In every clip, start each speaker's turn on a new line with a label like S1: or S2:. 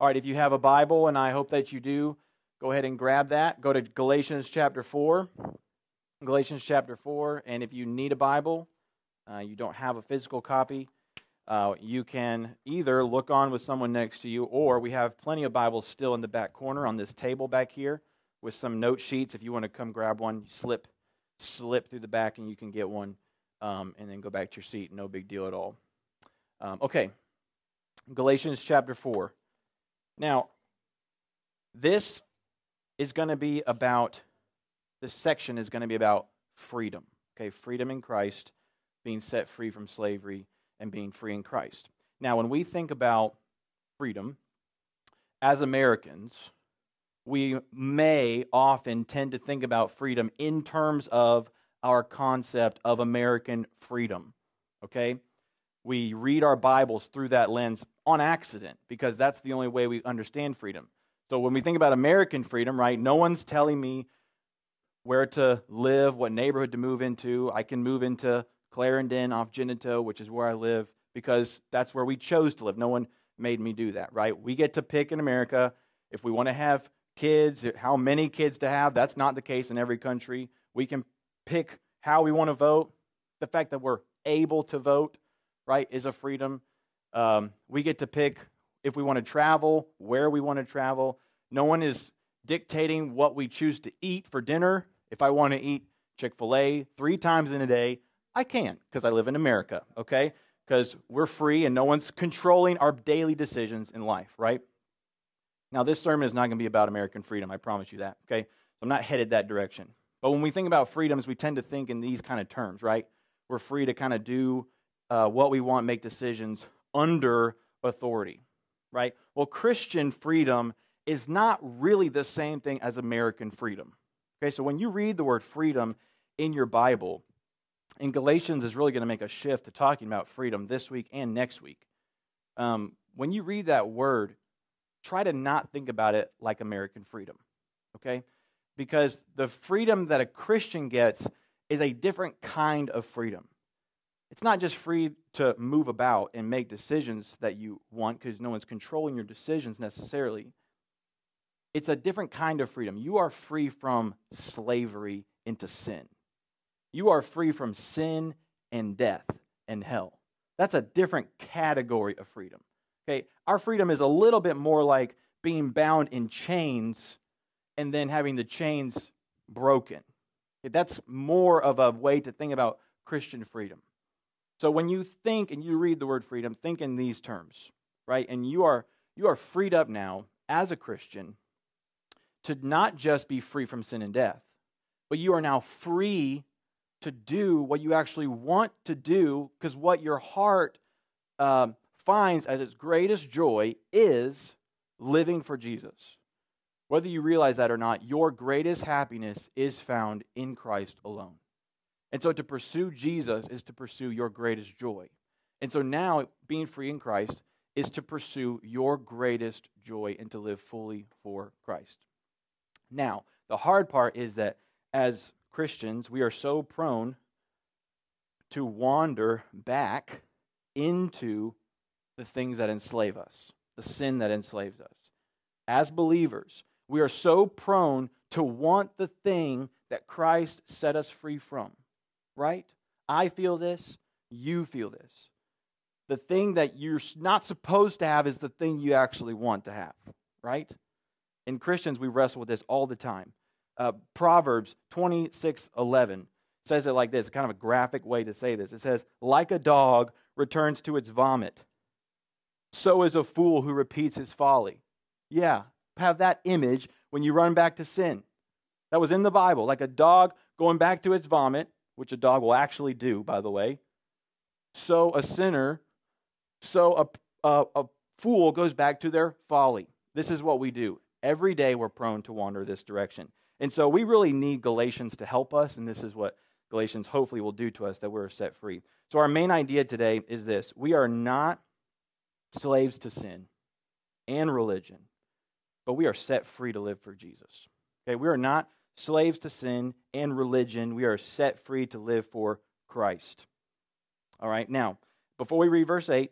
S1: All right, if you have a Bible, and I hope that you do, go ahead and grab that. Go to Galatians chapter 4. Galatians chapter 4. And if you need a Bible, uh, you don't have a physical copy, uh, you can either look on with someone next to you, or we have plenty of Bibles still in the back corner on this table back here with some note sheets. If you want to come grab one, slip, slip through the back, and you can get one, um, and then go back to your seat. No big deal at all. Um, okay, Galatians chapter 4. Now, this is going to be about, this section is going to be about freedom. Okay, freedom in Christ, being set free from slavery, and being free in Christ. Now, when we think about freedom, as Americans, we may often tend to think about freedom in terms of our concept of American freedom. Okay? We read our Bibles through that lens on accident because that's the only way we understand freedom. So when we think about American freedom, right, no one's telling me where to live, what neighborhood to move into. I can move into Clarendon off Genito, which is where I live, because that's where we chose to live. No one made me do that, right? We get to pick in America if we want to have kids, how many kids to have. That's not the case in every country. We can pick how we want to vote. The fact that we're able to vote, right, is a freedom. Um, we get to pick if we want to travel, where we want to travel. No one is dictating what we choose to eat for dinner. If I want to eat Chick fil A three times in a day, I can because I live in America, okay? Because we're free and no one's controlling our daily decisions in life, right? Now, this sermon is not going to be about American freedom, I promise you that, okay? So I'm not headed that direction. But when we think about freedoms, we tend to think in these kind of terms, right? We're free to kind of do uh, what we want, make decisions under authority, right? Well, Christian freedom is not really the same thing as American freedom. Okay, so when you read the word freedom in your Bible, in Galatians is really going to make a shift to talking about freedom this week and next week. Um, when you read that word, try to not think about it like American freedom, okay? Because the freedom that a Christian gets is a different kind of freedom. It's not just free to move about and make decisions that you want because no one's controlling your decisions necessarily. It's a different kind of freedom. You are free from slavery into sin. You are free from sin and death and hell. That's a different category of freedom. Okay, our freedom is a little bit more like being bound in chains and then having the chains broken. That's more of a way to think about Christian freedom. So when you think and you read the word freedom, think in these terms, right? And you are you are freed up now as a Christian to not just be free from sin and death, but you are now free to do what you actually want to do because what your heart um, finds as its greatest joy is living for Jesus. Whether you realize that or not, your greatest happiness is found in Christ alone. And so to pursue Jesus is to pursue your greatest joy. And so now being free in Christ is to pursue your greatest joy and to live fully for Christ. Now, the hard part is that as Christians, we are so prone to wander back into the things that enslave us, the sin that enslaves us. As believers, we are so prone to want the thing that Christ set us free from right? I feel this, you feel this. The thing that you're not supposed to have is the thing you actually want to have, right? In Christians, we wrestle with this all the time. Uh, Proverbs 26 11 says it like this, kind of a graphic way to say this. It says, Like a dog returns to its vomit, so is a fool who repeats his folly. Yeah, have that image when you run back to sin. That was in the Bible, like a dog going back to its vomit which a dog will actually do, by the way. So a sinner, so a, a, a fool goes back to their folly. This is what we do. Every day we're prone to wander this direction. And so we really need Galatians to help us, and this is what Galatians hopefully will do to us that we're set free. So, our main idea today is this we are not slaves to sin and religion, but we are set free to live for Jesus. Okay, we are not slaves to sin and religion. We are set free to live for Christ. All right, now, before we read verse 8,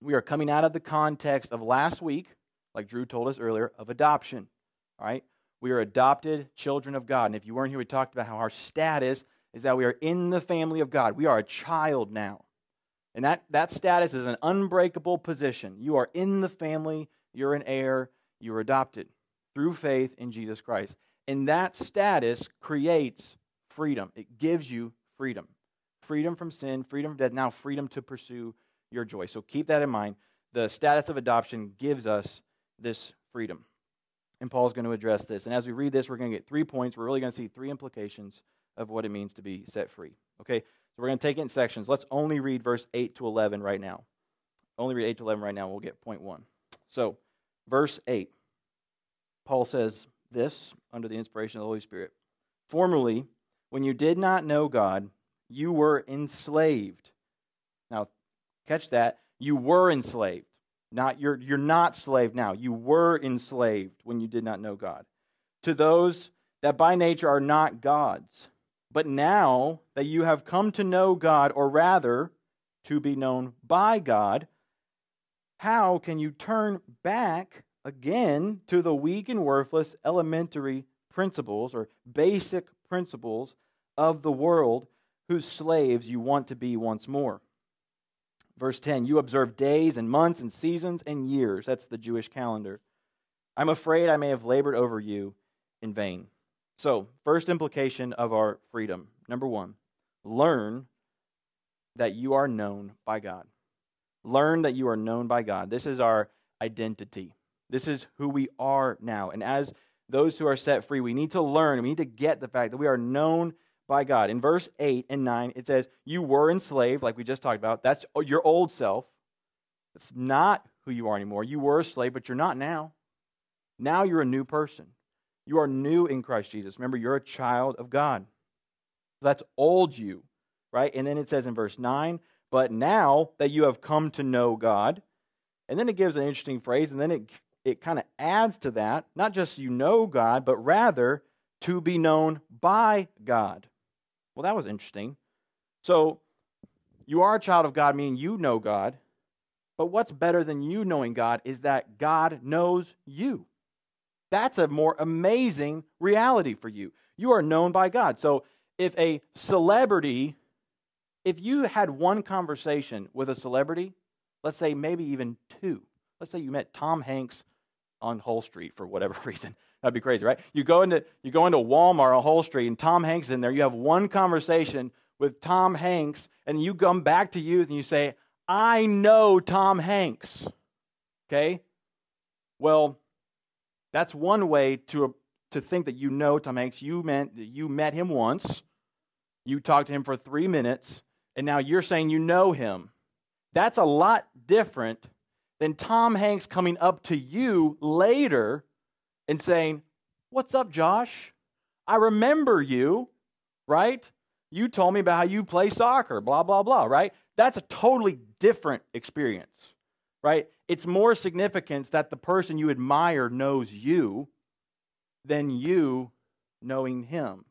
S1: we are coming out of the context of last week like Drew told us earlier, of adoption. All right? We are adopted children of God. And if you weren't here, we talked about how our status is that we are in the family of God. We are a child now. And that, that status is an unbreakable position. You are in the family, you're an heir, you're adopted through faith in Jesus Christ. And that status creates freedom, it gives you freedom. Freedom from sin, freedom from death, now freedom to pursue your joy. So keep that in mind. The status of adoption gives us this freedom. And Paul's going to address this. And as we read this, we're going to get three points. We're really going to see three implications of what it means to be set free. Okay? So we're going to take it in sections. Let's only read verse 8 to 11 right now. Only read 8 to 11 right now. We'll get point one. So, verse 8. Paul says this under the inspiration of the Holy Spirit. Formerly, when you did not know God, you were enslaved. Now, catch that. You were enslaved. Not you're you're not slave now. You were enslaved when you did not know God. To those that by nature are not gods. But now that you have come to know God, or rather, to be known by God, how can you turn back again to the weak and worthless elementary principles or basic principles of the world whose slaves you want to be once more? Verse 10 You observe days and months and seasons and years. That's the Jewish calendar. I'm afraid I may have labored over you in vain. So, first implication of our freedom number one, learn that you are known by God. Learn that you are known by God. This is our identity. This is who we are now. And as those who are set free, we need to learn, we need to get the fact that we are known by God. In verse 8 and 9, it says, You were enslaved, like we just talked about. That's your old self. It's not who you are anymore. You were a slave, but you're not now. Now you're a new person. You are new in Christ Jesus. Remember, you're a child of God. That's old you, right? And then it says in verse 9, But now that you have come to know God, and then it gives an interesting phrase, and then it, it kind of adds to that, not just you know God, but rather to be known by God. Well, that was interesting. So, you are a child of God, meaning you know God. But what's better than you knowing God is that God knows you. That's a more amazing reality for you. You are known by God. So, if a celebrity, if you had one conversation with a celebrity, let's say maybe even two, let's say you met Tom Hanks on Hull Street for whatever reason, That'd be crazy, right? You go into you go into Walmart on Hull Street and Tom Hanks is in there. You have one conversation with Tom Hanks, and you come back to youth and you say, I know Tom Hanks. Okay? Well, that's one way to, to think that you know Tom Hanks. You meant you met him once, you talked to him for three minutes, and now you're saying you know him. That's a lot different than Tom Hanks coming up to you later and saying, What's up, Josh? I remember you, right? You told me about how you play soccer, blah, blah, blah, right? That's a totally different experience, right? It's more significance that the person you admire knows you than you knowing him.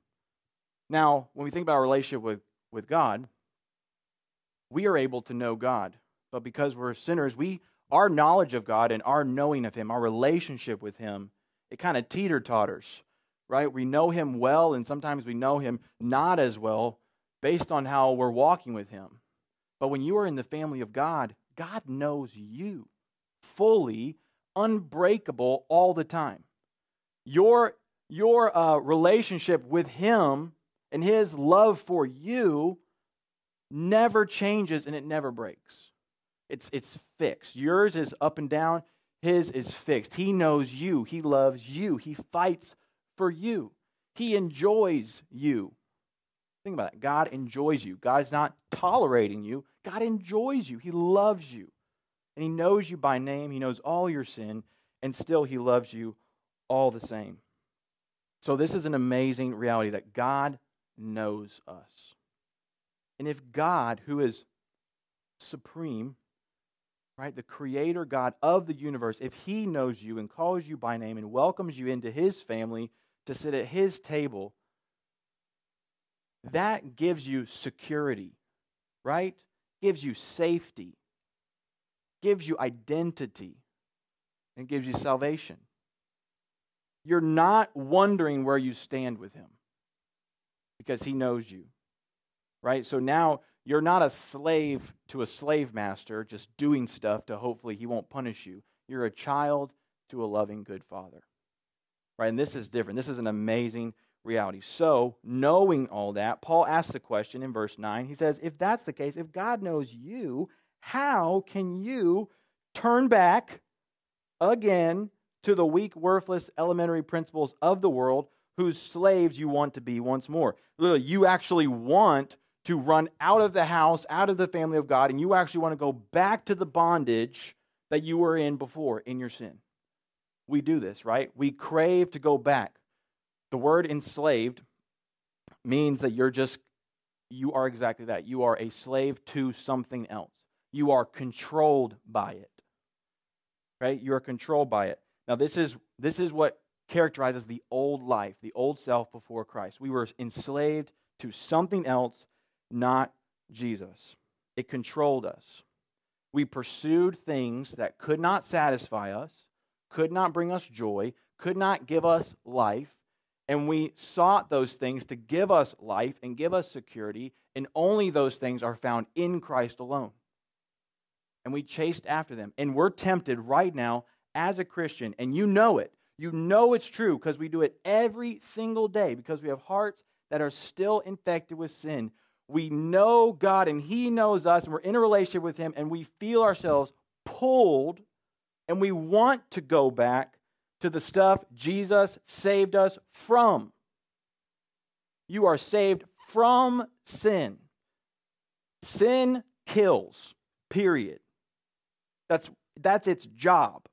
S1: Now, when we think about our relationship with, with God, we are able to know God. But because we're sinners, we our knowledge of God and our knowing of Him, our relationship with Him, it kind of teeter totters, right? We know him well, and sometimes we know him not as well based on how we're walking with him. But when you are in the family of God, God knows you fully, unbreakable all the time. Your, your uh, relationship with him and his love for you never changes and it never breaks. It's, it's fixed. Yours is up and down. His is fixed. He knows you. He loves you. He fights for you. He enjoys you. Think about that. God enjoys you. God's not tolerating you. God enjoys you. He loves you. And He knows you by name. He knows all your sin. And still, He loves you all the same. So, this is an amazing reality that God knows us. And if God, who is supreme, right? The creator God of the universe, if he knows you and calls you by name and welcomes you into his family to sit at his table, that gives you security, right? Gives you safety, gives you identity. and gives you salvation. You're not wondering where you stand with him because he knows you. Right? So now you're not a slave to a slave master just doing stuff to hopefully he won't punish you. You're a child to a loving good father. Right? And this is different. This is an amazing reality. So, knowing all that, Paul asks the question in verse 9. He says, If that's the case, if God knows you, how can you turn back again to the weak, worthless, elementary principles of the world whose slaves you want to be once more? Literally, you actually want to run out of the house, out of the family of God, and you actually want to go back to the bondage that you were in before in your sin. We do this, right? We crave to go back. The word enslaved means that you're just, you are exactly that. You are a slave to something else. You are controlled by it. Right? You are controlled by it. Now, this is, this is what characterizes the old life, the old self before Christ. We were enslaved to something else, not Jesus. It controlled us. We pursued things that could not satisfy us, could not bring us joy, could not give us life, and we sought those things to give us life and give us security, and only those things are found in Christ alone. And we chased after them. And we're tempted right now as a Christian, and you know it. You know it's true because we do it every single day because we have hearts that are still infected with sin. We know God and He knows us, and we're in a relationship with Him, and we feel ourselves pulled, and we want to go back to the stuff Jesus saved us from. You are saved from sin. Sin kills, period. That's, that's its job.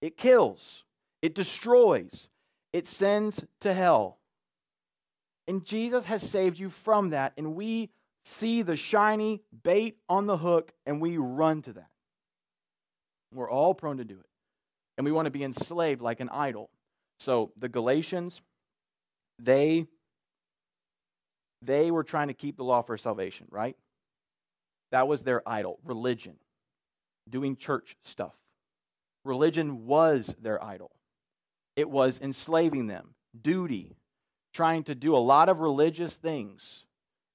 S1: It kills, it destroys, it sends to hell. And Jesus has saved you from that, and we see the shiny bait on the hook and we run to that. We're all prone to do it and we want to be enslaved like an idol. So the Galatians, they they were trying to keep the law for salvation, right? That was their idol, religion, doing church stuff. Religion was their idol. It was enslaving them, duty, trying to do a lot of religious things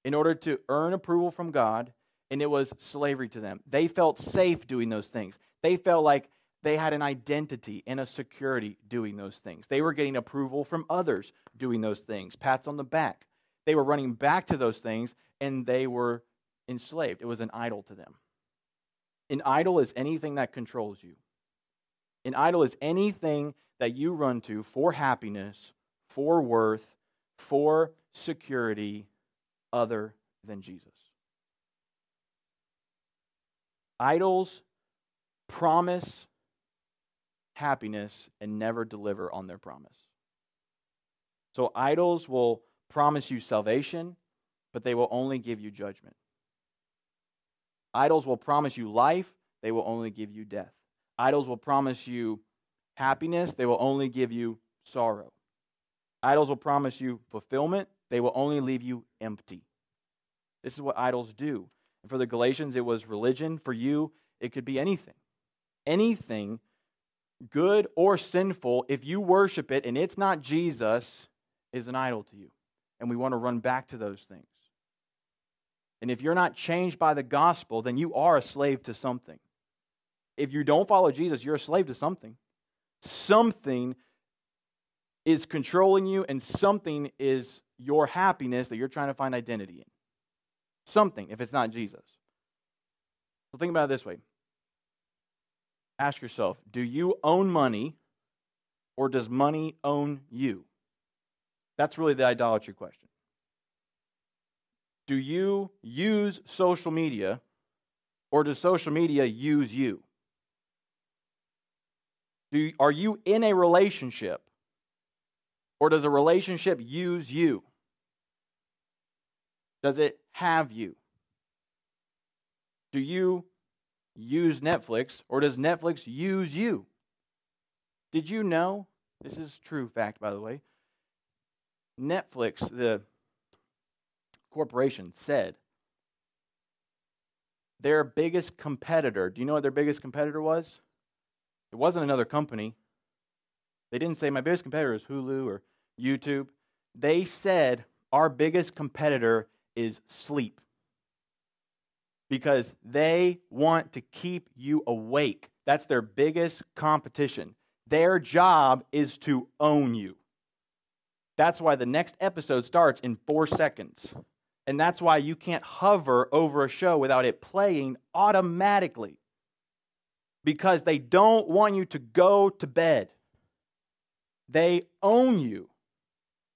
S1: in order to earn approval from God, and it was slavery to them. They felt safe doing those things. They felt like they had an identity and a security doing those things. They were getting approval from others doing those things, pats on the back. They were running back to those things and they were enslaved. It was an idol to them. An idol is anything that controls you. An idol is anything that you run to for happiness, for worth, for security other than Jesus. Idols promise happiness and never deliver on their promise. So idols will promise you salvation, but they will only give you judgment. Idols will promise you life, they will only give you death. Idols will promise you happiness, they will only give you sorrow. Idols will promise you fulfillment, they will only leave you empty. This is what idols do. And for the Galatians, it was religion. For you, it could be anything. Anything good or sinful, if you worship it and it's not Jesus, is an idol to you. And we want to run back to those things. And if you're not changed by the gospel, then you are a slave to something. If you don't follow Jesus, you're a slave to something. Something is controlling you, and something is your happiness that you're trying to find identity in. Something, if it's not Jesus. So think about it this way ask yourself do you own money or does money own you? That's really the idolatry question. Do you use social media or does social media use you? Do, are you in a relationship or does a relationship use you? Does it have you? Do you use Netflix or does Netflix use you? Did you know? This is true fact, by the way. Netflix, the corporation, said their biggest competitor, do you know what their biggest competitor was? It wasn't another company. They didn't say, my biggest competitor is Hulu or YouTube. They said, our biggest competitor is sleep because they want to keep you awake. That's their biggest competition. Their job is to own you. That's why the next episode starts in four seconds. And that's why you can't hover over a show without it playing automatically. Because they don't want you to go to bed. They own you.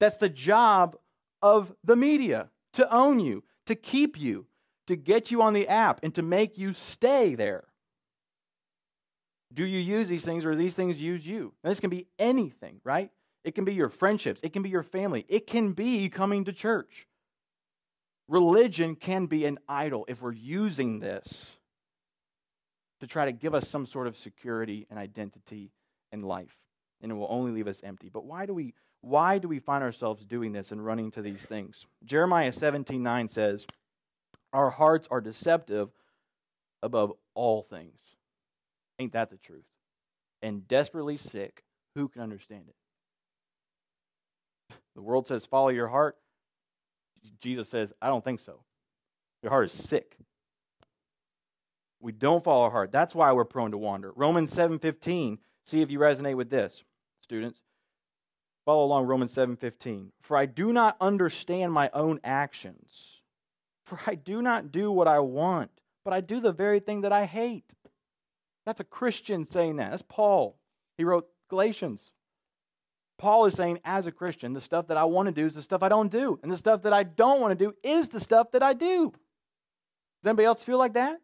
S1: That's the job of the media to own you, to keep you, to get you on the app, and to make you stay there. Do you use these things or these things use you? And this can be anything, right? It can be your friendships, it can be your family, it can be coming to church. Religion can be an idol if we're using this to try to give us some sort of security and identity in life, and it will only leave us empty. But why do we why do we find ourselves doing this and running to these things? Jeremiah 17:9 says, "Our hearts are deceptive above all things." Ain't that the truth? And desperately sick, who can understand it? The world says follow your heart. Jesus says, I don't think so. Your heart is sick. We don't follow our heart. That's why we're prone to wander. Romans 7:15. See if you resonate with this, students. Follow along Romans 7:15. For I do not understand my own actions. For I do not do what I want, but I do the very thing that I hate. That's a Christian saying that. That's Paul. He wrote Galatians. Paul is saying, as a Christian, the stuff that I want to do is the stuff I don't do. And the stuff that I don't want to do is the stuff that I do. Does anybody else feel like that?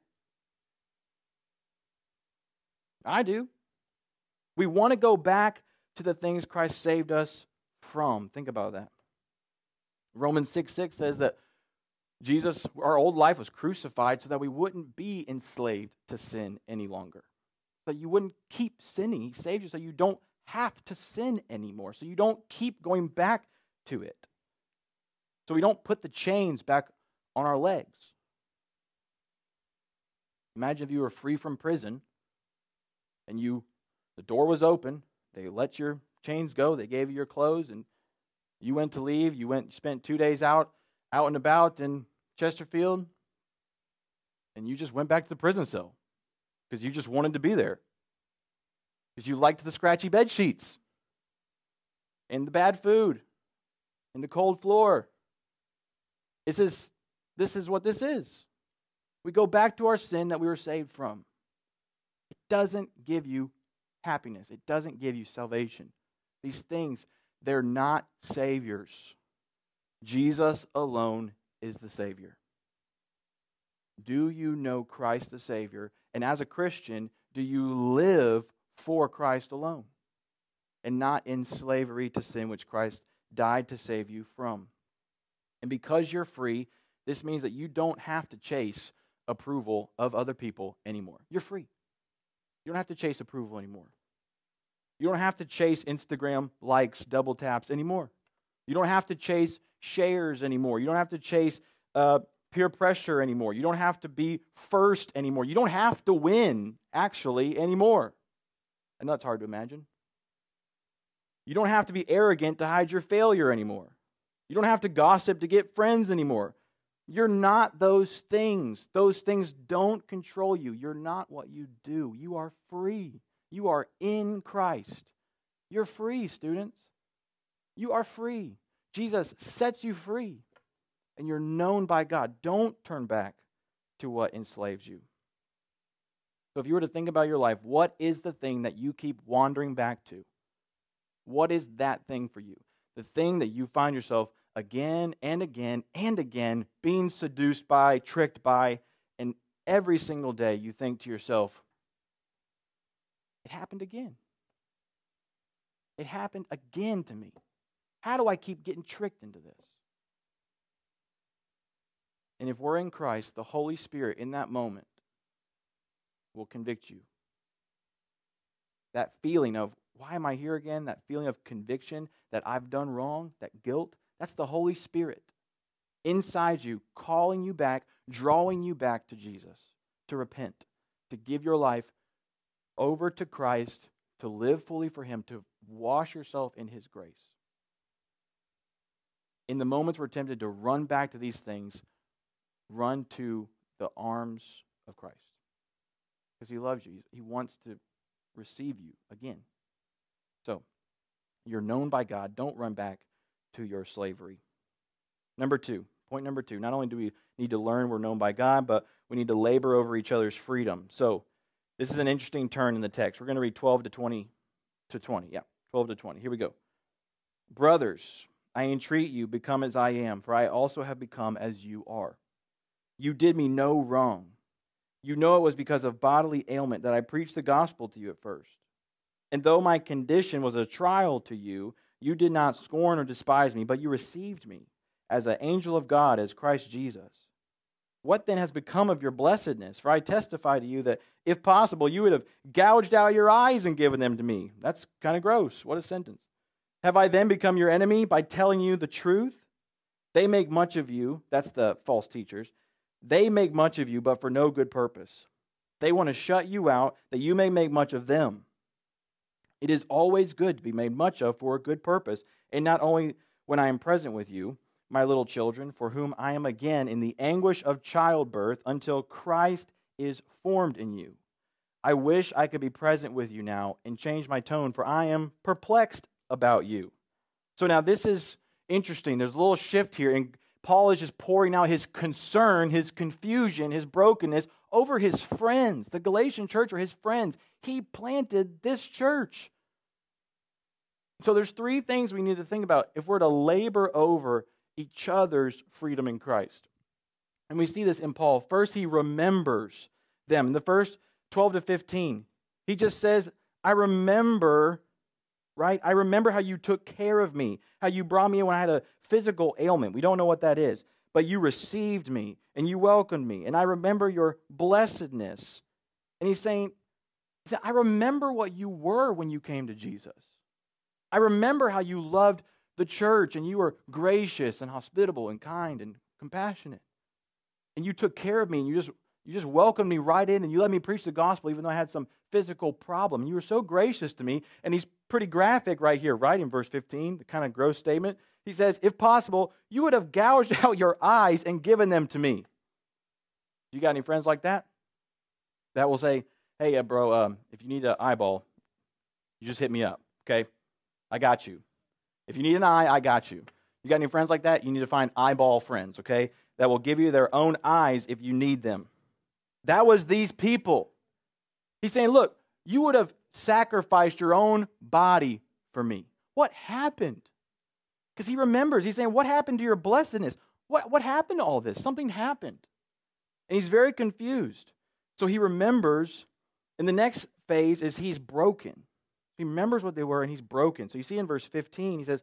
S1: I do. We want to go back to the things Christ saved us from. Think about that. Romans 6 6 says that Jesus, our old life was crucified so that we wouldn't be enslaved to sin any longer. So you wouldn't keep sinning. He saved you so you don't have to sin anymore. So you don't keep going back to it. So we don't put the chains back on our legs. Imagine if you were free from prison and you the door was open, they let your chains go, they gave you your clothes and you went to leave, you went spent 2 days out out and about in Chesterfield and you just went back to the prison cell because you just wanted to be there because you liked the scratchy bed sheets and the bad food and the cold floor. This is, this is what this is. We go back to our sin that we were saved from. It doesn't give you happiness, it doesn't give you salvation. These things, they're not saviors. Jesus alone is the Savior. Do you know Christ the Savior? And as a Christian, do you live for Christ alone and not in slavery to sin, which Christ died to save you from. And because you're free, this means that you don't have to chase approval of other people anymore. You're free. You don't have to chase approval anymore. You don't have to chase Instagram likes, double taps anymore. You don't have to chase shares anymore. You don't have to chase uh, peer pressure anymore. You don't have to be first anymore. You don't have to win, actually, anymore. I know it's hard to imagine. You don't have to be arrogant to hide your failure anymore. You don't have to gossip to get friends anymore. You're not those things. Those things don't control you. You're not what you do. You are free. You are in Christ. You're free, students. You are free. Jesus sets you free, and you're known by God. Don't turn back to what enslaves you. So, if you were to think about your life, what is the thing that you keep wandering back to? What is that thing for you? The thing that you find yourself again and again and again being seduced by, tricked by, and every single day you think to yourself, it happened again. It happened again to me. How do I keep getting tricked into this? And if we're in Christ, the Holy Spirit in that moment will convict you. That feeling of, why am I here again? That feeling of conviction that I've done wrong, that guilt, that's the Holy Spirit inside you, calling you back, drawing you back to Jesus to repent, to give your life over to Christ to live fully for Him, to wash yourself in His grace. In the moments we're tempted to run back to these things, run to the arms of Christ. Because He loves you, He wants to receive you again. So, you're known by God. Don't run back to your slavery. Number two, point number two. Not only do we need to learn we're known by God, but we need to labor over each other's freedom. So, this is an interesting turn in the text. We're going to read 12 to 20 to 20. Yeah, 12 to 20. Here we go. Brothers, I entreat you, become as I am, for I also have become as you are. You did me no wrong. You know it was because of bodily ailment that I preached the gospel to you at first. And though my condition was a trial to you, you did not scorn or despise me, but you received me as an angel of God, as Christ Jesus. What then has become of your blessedness? For I testify to you that, if possible, you would have gouged out your eyes and given them to me. That's kind of gross. What a sentence. Have I then become your enemy by telling you the truth? They make much of you. That's the false teachers. They make much of you, but for no good purpose. They want to shut you out that you may make much of them. It is always good to be made much of for a good purpose, and not only when I am present with you my little children, for whom I am again in the anguish of childbirth until Christ is formed in you. I wish I could be present with you now and change my tone, for I am perplexed about you. So now this is interesting. There's a little shift here, and Paul is just pouring out his concern, his confusion, his brokenness over his friends. The Galatian church are his friends. He planted this church. So there's three things we need to think about if we're to labor over each other's freedom in Christ. And we see this in Paul. First, he remembers them. In the first 12 to 15, he just says, I remember, right? I remember how you took care of me, how you brought me when I had a physical ailment. We don't know what that is, but you received me and you welcomed me. And I remember your blessedness. And he's saying, I remember what you were when you came to Jesus. I remember how you loved the church and you were gracious and hospitable and kind and compassionate. And you took care of me and you just you just welcomed me right in and you let me preach the gospel even though I had some physical problem. You were so gracious to me. And he's pretty graphic right here, right in verse 15, the kind of gross statement. He says, If possible, you would have gouged out your eyes and given them to me. You got any friends like that? That will say, Hey, uh, bro, um, if you need an eyeball, you just hit me up, okay? I got you. If you need an eye, I got you. You got any friends like that? You need to find eyeball friends, okay? That will give you their own eyes if you need them. That was these people. He's saying, look, you would have sacrificed your own body for me. What happened? Because he remembers. He's saying, What happened to your blessedness? What, what happened to all this? Something happened. And he's very confused. So he remembers. And the next phase is he's broken. He remembers what they were and he's broken. So you see in verse 15, he says,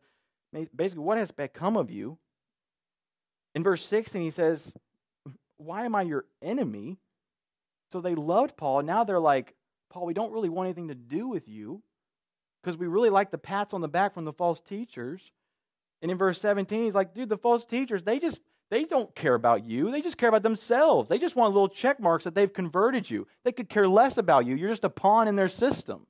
S1: basically, what has become of you? In verse 16, he says, Why am I your enemy? So they loved Paul. And now they're like, Paul, we don't really want anything to do with you because we really like the pats on the back from the false teachers. And in verse 17, he's like, dude, the false teachers, they just they don't care about you. They just care about themselves. They just want little check marks that they've converted you. They could care less about you. You're just a pawn in their system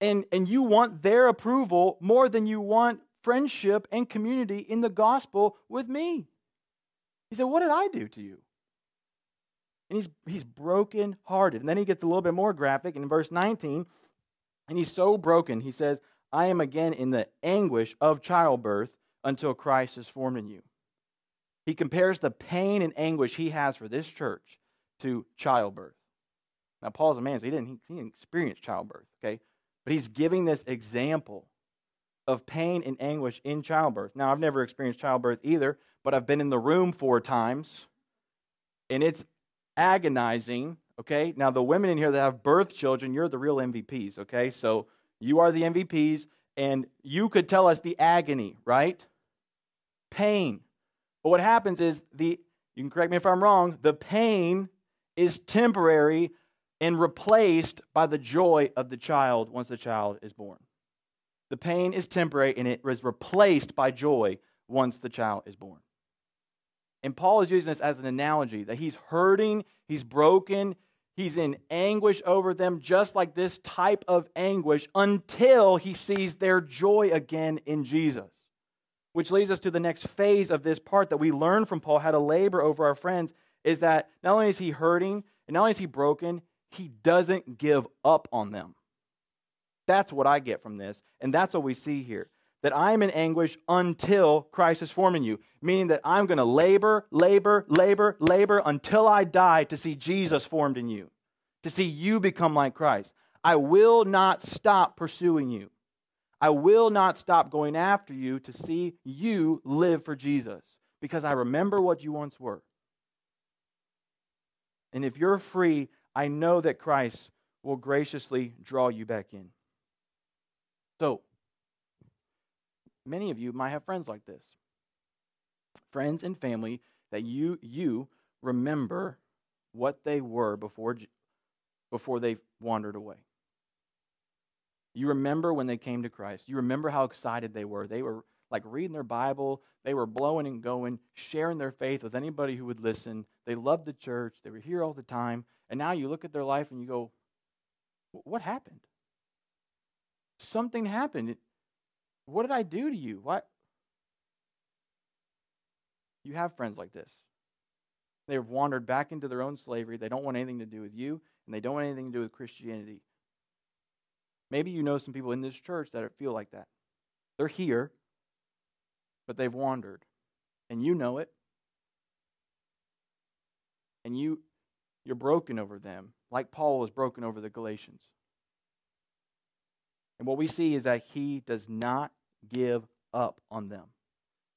S1: and, and you want their approval more than you want friendship and community in the gospel with me. He said, What did I do to you? And he's, he's broken hearted. And then he gets a little bit more graphic in verse 19. And he's so broken, he says, I am again in the anguish of childbirth until Christ is formed in you. He compares the pain and anguish he has for this church to childbirth. Now, Paul's a man, so he didn't, he didn't experience childbirth, okay? But he's giving this example of pain and anguish in childbirth. Now, I've never experienced childbirth either, but I've been in the room four times, and it's agonizing. Okay, now the women in here that have birth children, you're the real MVPs. Okay, so you are the MVPs, and you could tell us the agony, right? Pain. But what happens is the you can correct me if I'm wrong, the pain is temporary and replaced by the joy of the child once the child is born. The pain is temporary and it is replaced by joy once the child is born. And Paul is using this as an analogy that he's hurting, he's broken, He's in anguish over them, just like this type of anguish, until he sees their joy again in Jesus. Which leads us to the next phase of this part that we learn from Paul how to labor over our friends is that not only is he hurting and not only is he broken, he doesn't give up on them. That's what I get from this. And that's what we see here. That I'm in anguish until Christ is forming you, meaning that I'm going to labor, labor, labor, labor until I die to see Jesus formed in you, to see you become like Christ. I will not stop pursuing you. I will not stop going after you to see you live for Jesus because I remember what you once were. And if you're free, I know that Christ will graciously draw you back in. So, many of you might have friends like this friends and family that you, you remember what they were before, before they wandered away. You remember when they came to Christ. You remember how excited they were. They were like reading their Bible. They were blowing and going, sharing their faith with anybody who would listen. They loved the church. They were here all the time. And now you look at their life and you go, what happened? Something happened. What did I do to you? What? You have friends like this. They've wandered back into their own slavery. They don't want anything to do with you, and they don't want anything to do with Christianity. Maybe you know some people in this church that feel like that. They're here, but they've wandered. And you know it. And you you're broken over them, like Paul was broken over the Galatians. And what we see is that he does not give up on them.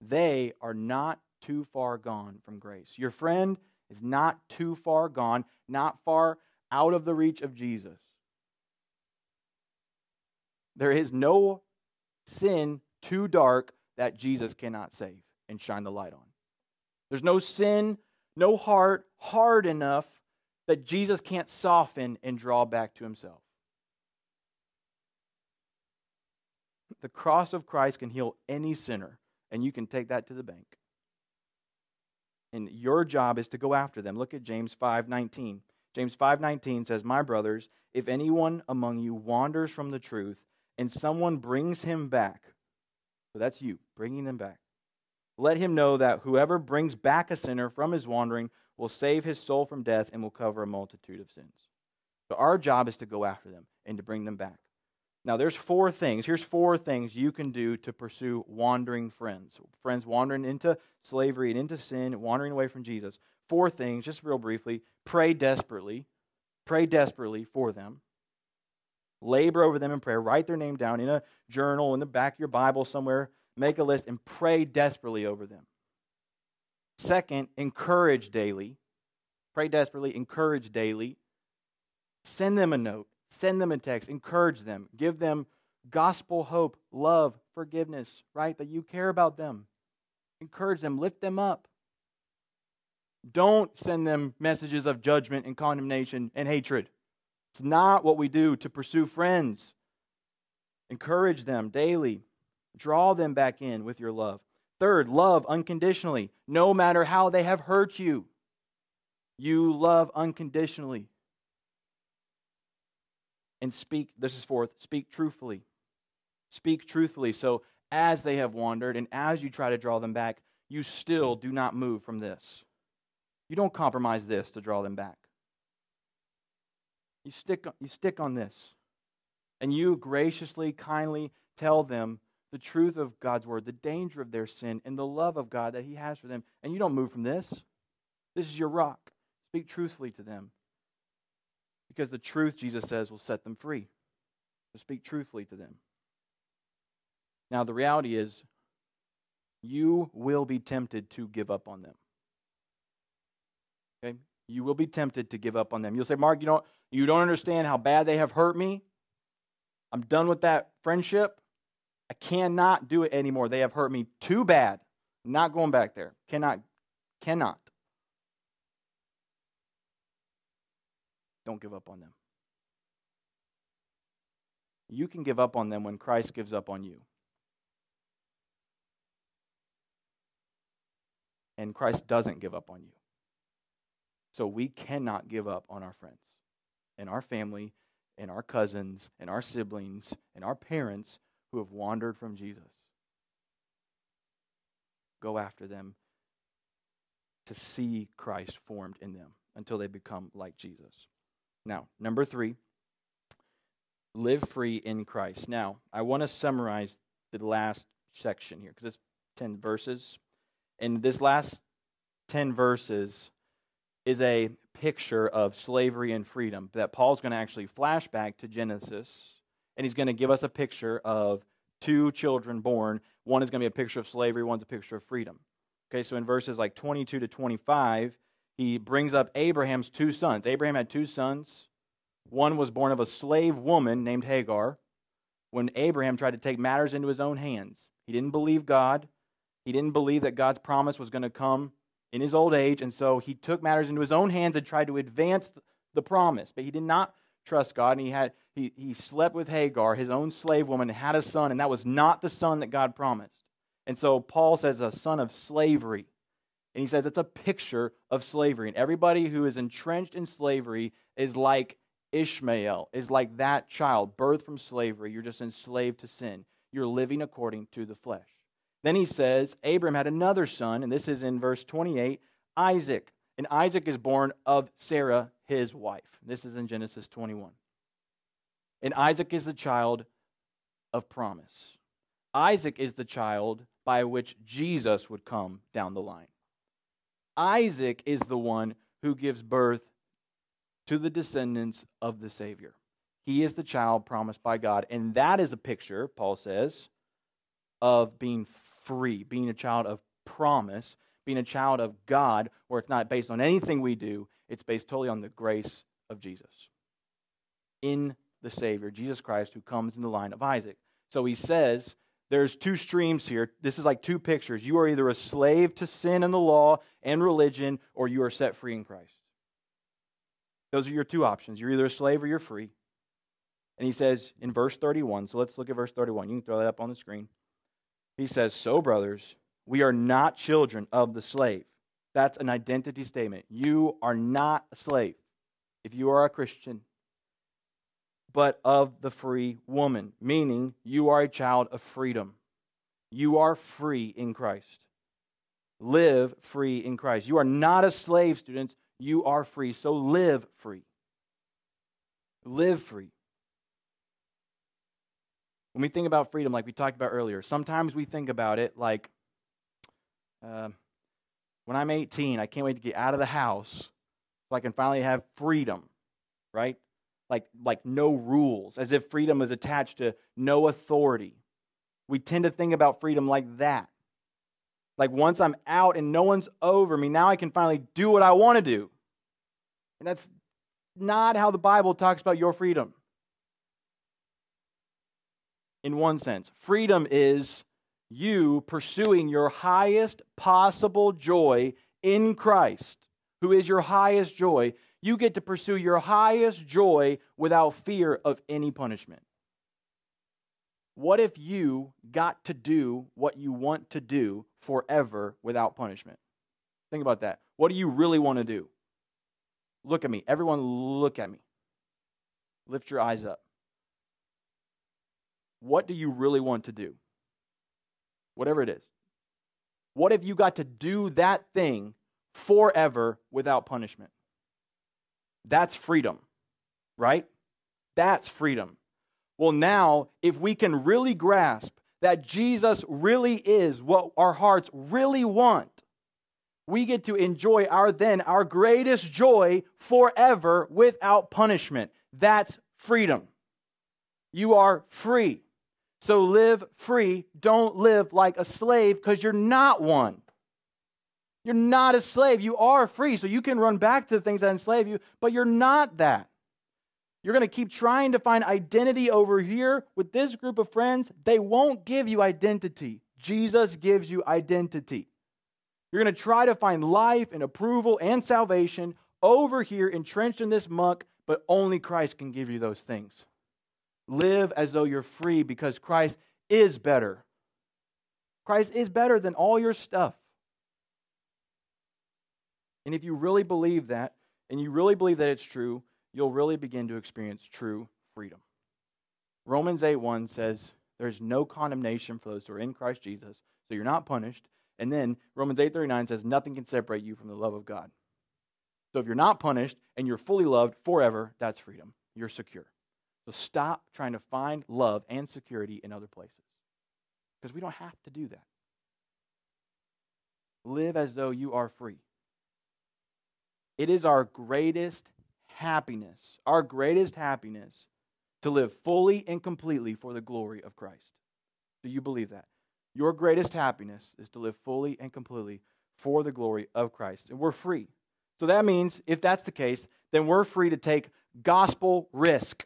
S1: They are not too far gone from grace. Your friend is not too far gone, not far out of the reach of Jesus. There is no sin too dark that Jesus cannot save and shine the light on. There's no sin, no heart hard enough that Jesus can't soften and draw back to himself. The cross of Christ can heal any sinner, and you can take that to the bank. And your job is to go after them. Look at James 5:19. James 5:19 says, "My brothers, if anyone among you wanders from the truth and someone brings him back, so that's you, bringing them back. Let him know that whoever brings back a sinner from his wandering will save his soul from death and will cover a multitude of sins. So our job is to go after them and to bring them back. Now, there's four things. Here's four things you can do to pursue wandering friends. Friends wandering into slavery and into sin, wandering away from Jesus. Four things, just real briefly. Pray desperately. Pray desperately for them. Labor over them in prayer. Write their name down in a journal, in the back of your Bible somewhere. Make a list and pray desperately over them. Second, encourage daily. Pray desperately, encourage daily. Send them a note, send them a text, encourage them, give them gospel hope, love, forgiveness, right? That you care about them. Encourage them, lift them up. Don't send them messages of judgment and condemnation and hatred. It's not what we do to pursue friends. Encourage them daily. Draw them back in with your love. Third, love unconditionally, no matter how they have hurt you. You love unconditionally. And speak, this is fourth, speak truthfully. Speak truthfully. So as they have wandered and as you try to draw them back, you still do not move from this. You don't compromise this to draw them back. You stick, you stick on this. And you graciously, kindly tell them the truth of God's word, the danger of their sin, and the love of God that He has for them. And you don't move from this. This is your rock. Speak truthfully to them. Because the truth, Jesus says, will set them free. So speak truthfully to them. Now, the reality is, you will be tempted to give up on them. Okay? You will be tempted to give up on them. You'll say, Mark, you don't, you don't understand how bad they have hurt me. I'm done with that friendship. I cannot do it anymore. They have hurt me too bad. not going back there. Cannot. Cannot. Don't give up on them. You can give up on them when Christ gives up on you. And Christ doesn't give up on you. So we cannot give up on our friends. and our family and our cousins and our siblings and our parents who have wandered from Jesus. Go after them to see Christ formed in them until they become like Jesus. Now, number three, live free in Christ. Now, I want to summarize the last section here because it's 10 verses. And this last 10 verses is a picture of slavery and freedom that Paul's going to actually flash back to Genesis. And he's going to give us a picture of two children born. One is going to be a picture of slavery, one's a picture of freedom. Okay, so in verses like 22 to 25, he brings up Abraham's two sons. Abraham had two sons. One was born of a slave woman named Hagar. When Abraham tried to take matters into his own hands, he didn't believe God. He didn't believe that God's promise was going to come in his old age, and so he took matters into his own hands and tried to advance the promise. But he did not trust God, and he had he, he slept with Hagar, his own slave woman, and had a son, and that was not the son that God promised. And so Paul says a son of slavery. And he says it's a picture of slavery. And everybody who is entrenched in slavery is like Ishmael, is like that child, birthed from slavery. You're just enslaved to sin. You're living according to the flesh. Then he says, Abram had another son, and this is in verse 28, Isaac. And Isaac is born of Sarah, his wife. This is in Genesis 21. And Isaac is the child of promise. Isaac is the child by which Jesus would come down the line. Isaac is the one who gives birth to the descendants of the Savior. He is the child promised by God. And that is a picture, Paul says, of being free, being a child of promise, being a child of God, where it's not based on anything we do, it's based totally on the grace of Jesus. In the Savior, Jesus Christ, who comes in the line of Isaac. So he says, there's two streams here. This is like two pictures. You are either a slave to sin and the law and religion, or you are set free in Christ. Those are your two options. You're either a slave or you're free. And he says in verse 31, so let's look at verse 31. You can throw that up on the screen. He says, So, brothers, we are not children of the slave. That's an identity statement. You are not a slave if you are a Christian, but of the free woman, meaning you are a child of freedom. You are free in Christ. Live free in Christ. You are not a slave, students. You are free. So live free. Live free. When we think about freedom, like we talked about earlier, sometimes we think about it like uh, when I'm 18, I can't wait to get out of the house so I can finally have freedom, right? Like, like no rules, as if freedom is attached to no authority. We tend to think about freedom like that. Like once I'm out and no one's over me, now I can finally do what I want to do. And that's not how the Bible talks about your freedom in one sense. Freedom is you pursuing your highest possible joy in Christ, who is your highest joy. You get to pursue your highest joy without fear of any punishment. What if you got to do what you want to do forever without punishment? Think about that. What do you really want to do? Look at me. Everyone, look at me. Lift your eyes up what do you really want to do? Whatever it is. What if you got to do that thing forever without punishment? That's freedom, right? That's freedom. Well, now, if we can really grasp that Jesus really is what our hearts really want, we get to enjoy our then, our greatest joy forever without punishment. That's freedom. You are free. So live free. Don't live like a slave because you're not one. You're not a slave. You are free. So you can run back to the things that enslave you, but you're not that. You're going to keep trying to find identity over here with this group of friends. They won't give you identity. Jesus gives you identity. You're going to try to find life and approval and salvation over here, entrenched in this muck, but only Christ can give you those things. Live as though you're free because Christ is better. Christ is better than all your stuff. And if you really believe that, and you really believe that it's true, you'll really begin to experience true freedom. Romans 8 1 says, There's no condemnation for those who are in Christ Jesus, so you're not punished. And then Romans 8 39 says, Nothing can separate you from the love of God. So if you're not punished and you're fully loved forever, that's freedom. You're secure. So stop trying to find love and security in other places because we don't have to do that. Live as though you are free. It is our greatest happiness, our greatest happiness to live fully and completely for the glory of Christ. Do you believe that? Your greatest happiness is to live fully and completely for the glory of Christ. And we're free. So that means, if that's the case, then we're free to take gospel risk.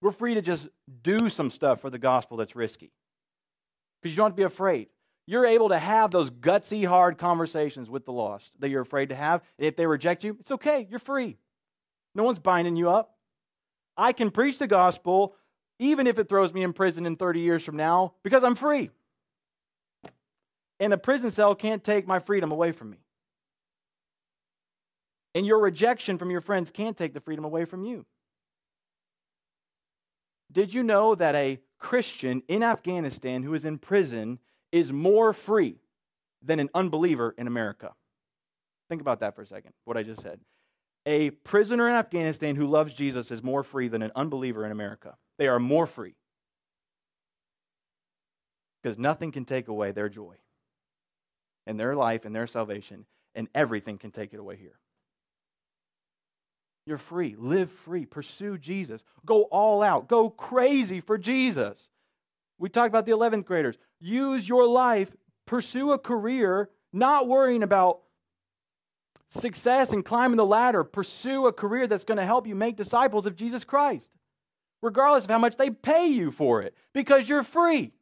S1: We're free to just do some stuff for the gospel that's risky. Because you don't have to be afraid. You're able to have those gutsy, hard conversations with the lost that you're afraid to have. And if they reject you, it's okay. You're free. No one's binding you up. I can preach the gospel even if it throws me in prison in 30 years from now because I'm free. And a prison cell can't take my freedom away from me. And your rejection from your friends can't take the freedom away from you. Did you know that a Christian in Afghanistan who is in prison is more free than an unbeliever in America? Think about that for a second, what I just said. A prisoner in Afghanistan who loves Jesus is more free than an unbeliever in America. They are more free because nothing can take away their joy and their life and their salvation, and everything can take it away here. You're free. Live free. Pursue Jesus. Go all out. Go crazy for Jesus. We talked about the 11th graders. Use your life. Pursue a career, not worrying about success and climbing the ladder. Pursue a career that's going to help you make disciples of Jesus Christ, regardless of how much they pay you for it, because you're free.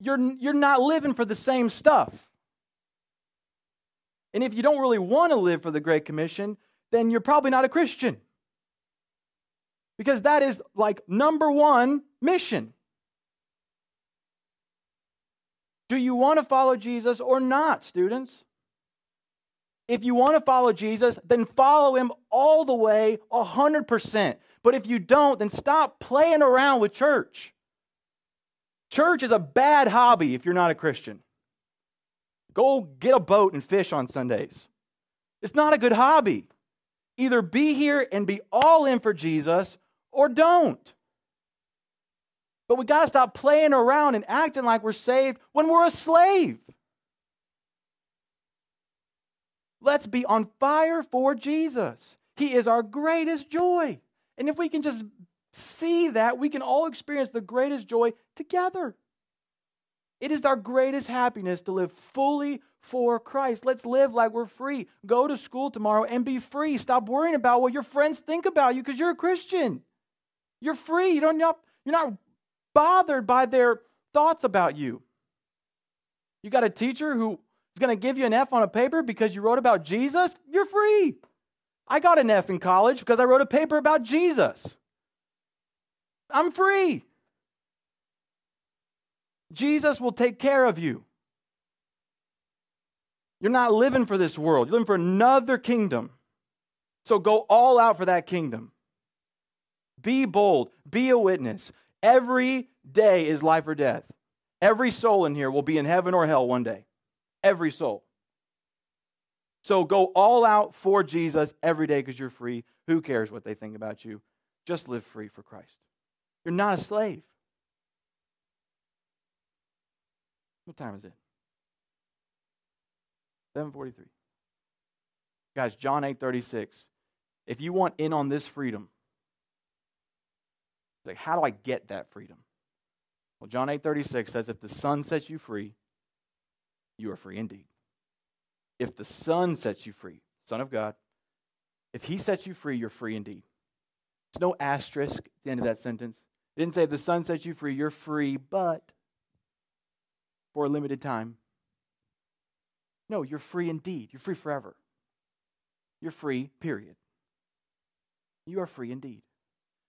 S1: You're, you're not living for the same stuff. And if you don't really want to live for the Great Commission, then you're probably not a Christian. Because that is like number one mission. Do you want to follow Jesus or not, students? If you want to follow Jesus, then follow him all the way, 100%. But if you don't, then stop playing around with church. Church is a bad hobby if you're not a Christian. Go get a boat and fish on Sundays. It's not a good hobby. Either be here and be all in for Jesus or don't. But we got to stop playing around and acting like we're saved when we're a slave. Let's be on fire for Jesus. He is our greatest joy. And if we can just see that, we can all experience the greatest joy together. It is our greatest happiness to live fully for Christ. Let's live like we're free. Go to school tomorrow and be free. Stop worrying about what your friends think about you because you're a Christian. You're free. You don't, you're not bothered by their thoughts about you. You got a teacher who is going to give you an F on a paper because you wrote about Jesus? You're free. I got an F in college because I wrote a paper about Jesus. I'm free. Jesus will take care of you. You're not living for this world, you're living for another kingdom. So go all out for that kingdom. Be bold, be a witness. Every day is life or death. Every soul in here will be in heaven or hell one day. Every soul. So go all out for Jesus every day because you're free. Who cares what they think about you? Just live free for Christ. You're not a slave. What time is it? 743. Guys, John 8 36. If you want in on this freedom, like, how do I get that freedom? Well, John 8 36 says, if the Son sets you free, you are free indeed. If the Son sets you free, Son of God, if He sets you free, you're free indeed. There's no asterisk at the end of that sentence. It didn't say, if the Son sets you free, you're free, but for a limited time. No, you're free indeed. You're free forever. You're free, period. You are free indeed.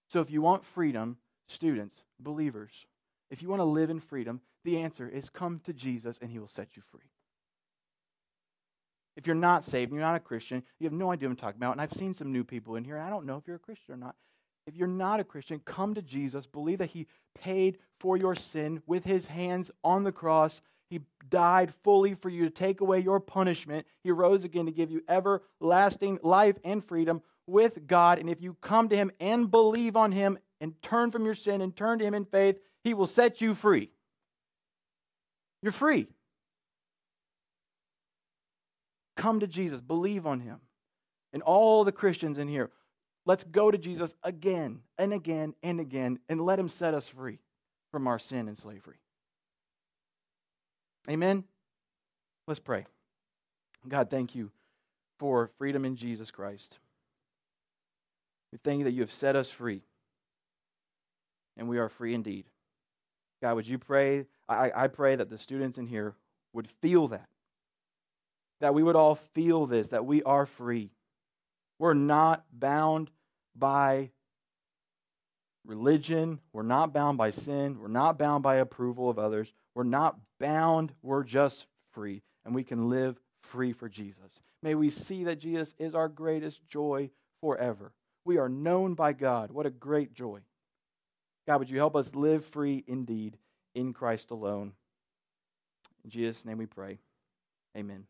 S1: So if you want freedom, students, believers, if you want to live in freedom, the answer is come to Jesus and he will set you free. If you're not saved, and you're not a Christian, you have no idea what I'm talking about. And I've seen some new people in here. and I don't know if you're a Christian or not. If you're not a Christian, come to Jesus. Believe that He paid for your sin with His hands on the cross. He died fully for you to take away your punishment. He rose again to give you everlasting life and freedom with God. And if you come to Him and believe on Him and turn from your sin and turn to Him in faith, He will set you free. You're free. Come to Jesus, believe on Him. And all the Christians in here, let's go to Jesus again and again and again and let Him set us free from our sin and slavery. Amen? Let's pray. God, thank you for freedom in Jesus Christ. We thank you that you have set us free, and we are free indeed. God, would you pray? I, I pray that the students in here would feel that. That we would all feel this, that we are free. We're not bound by religion. We're not bound by sin. We're not bound by approval of others. We're not bound. We're just free. And we can live free for Jesus. May we see that Jesus is our greatest joy forever. We are known by God. What a great joy. God, would you help us live free indeed in Christ alone? In Jesus' name we pray. Amen.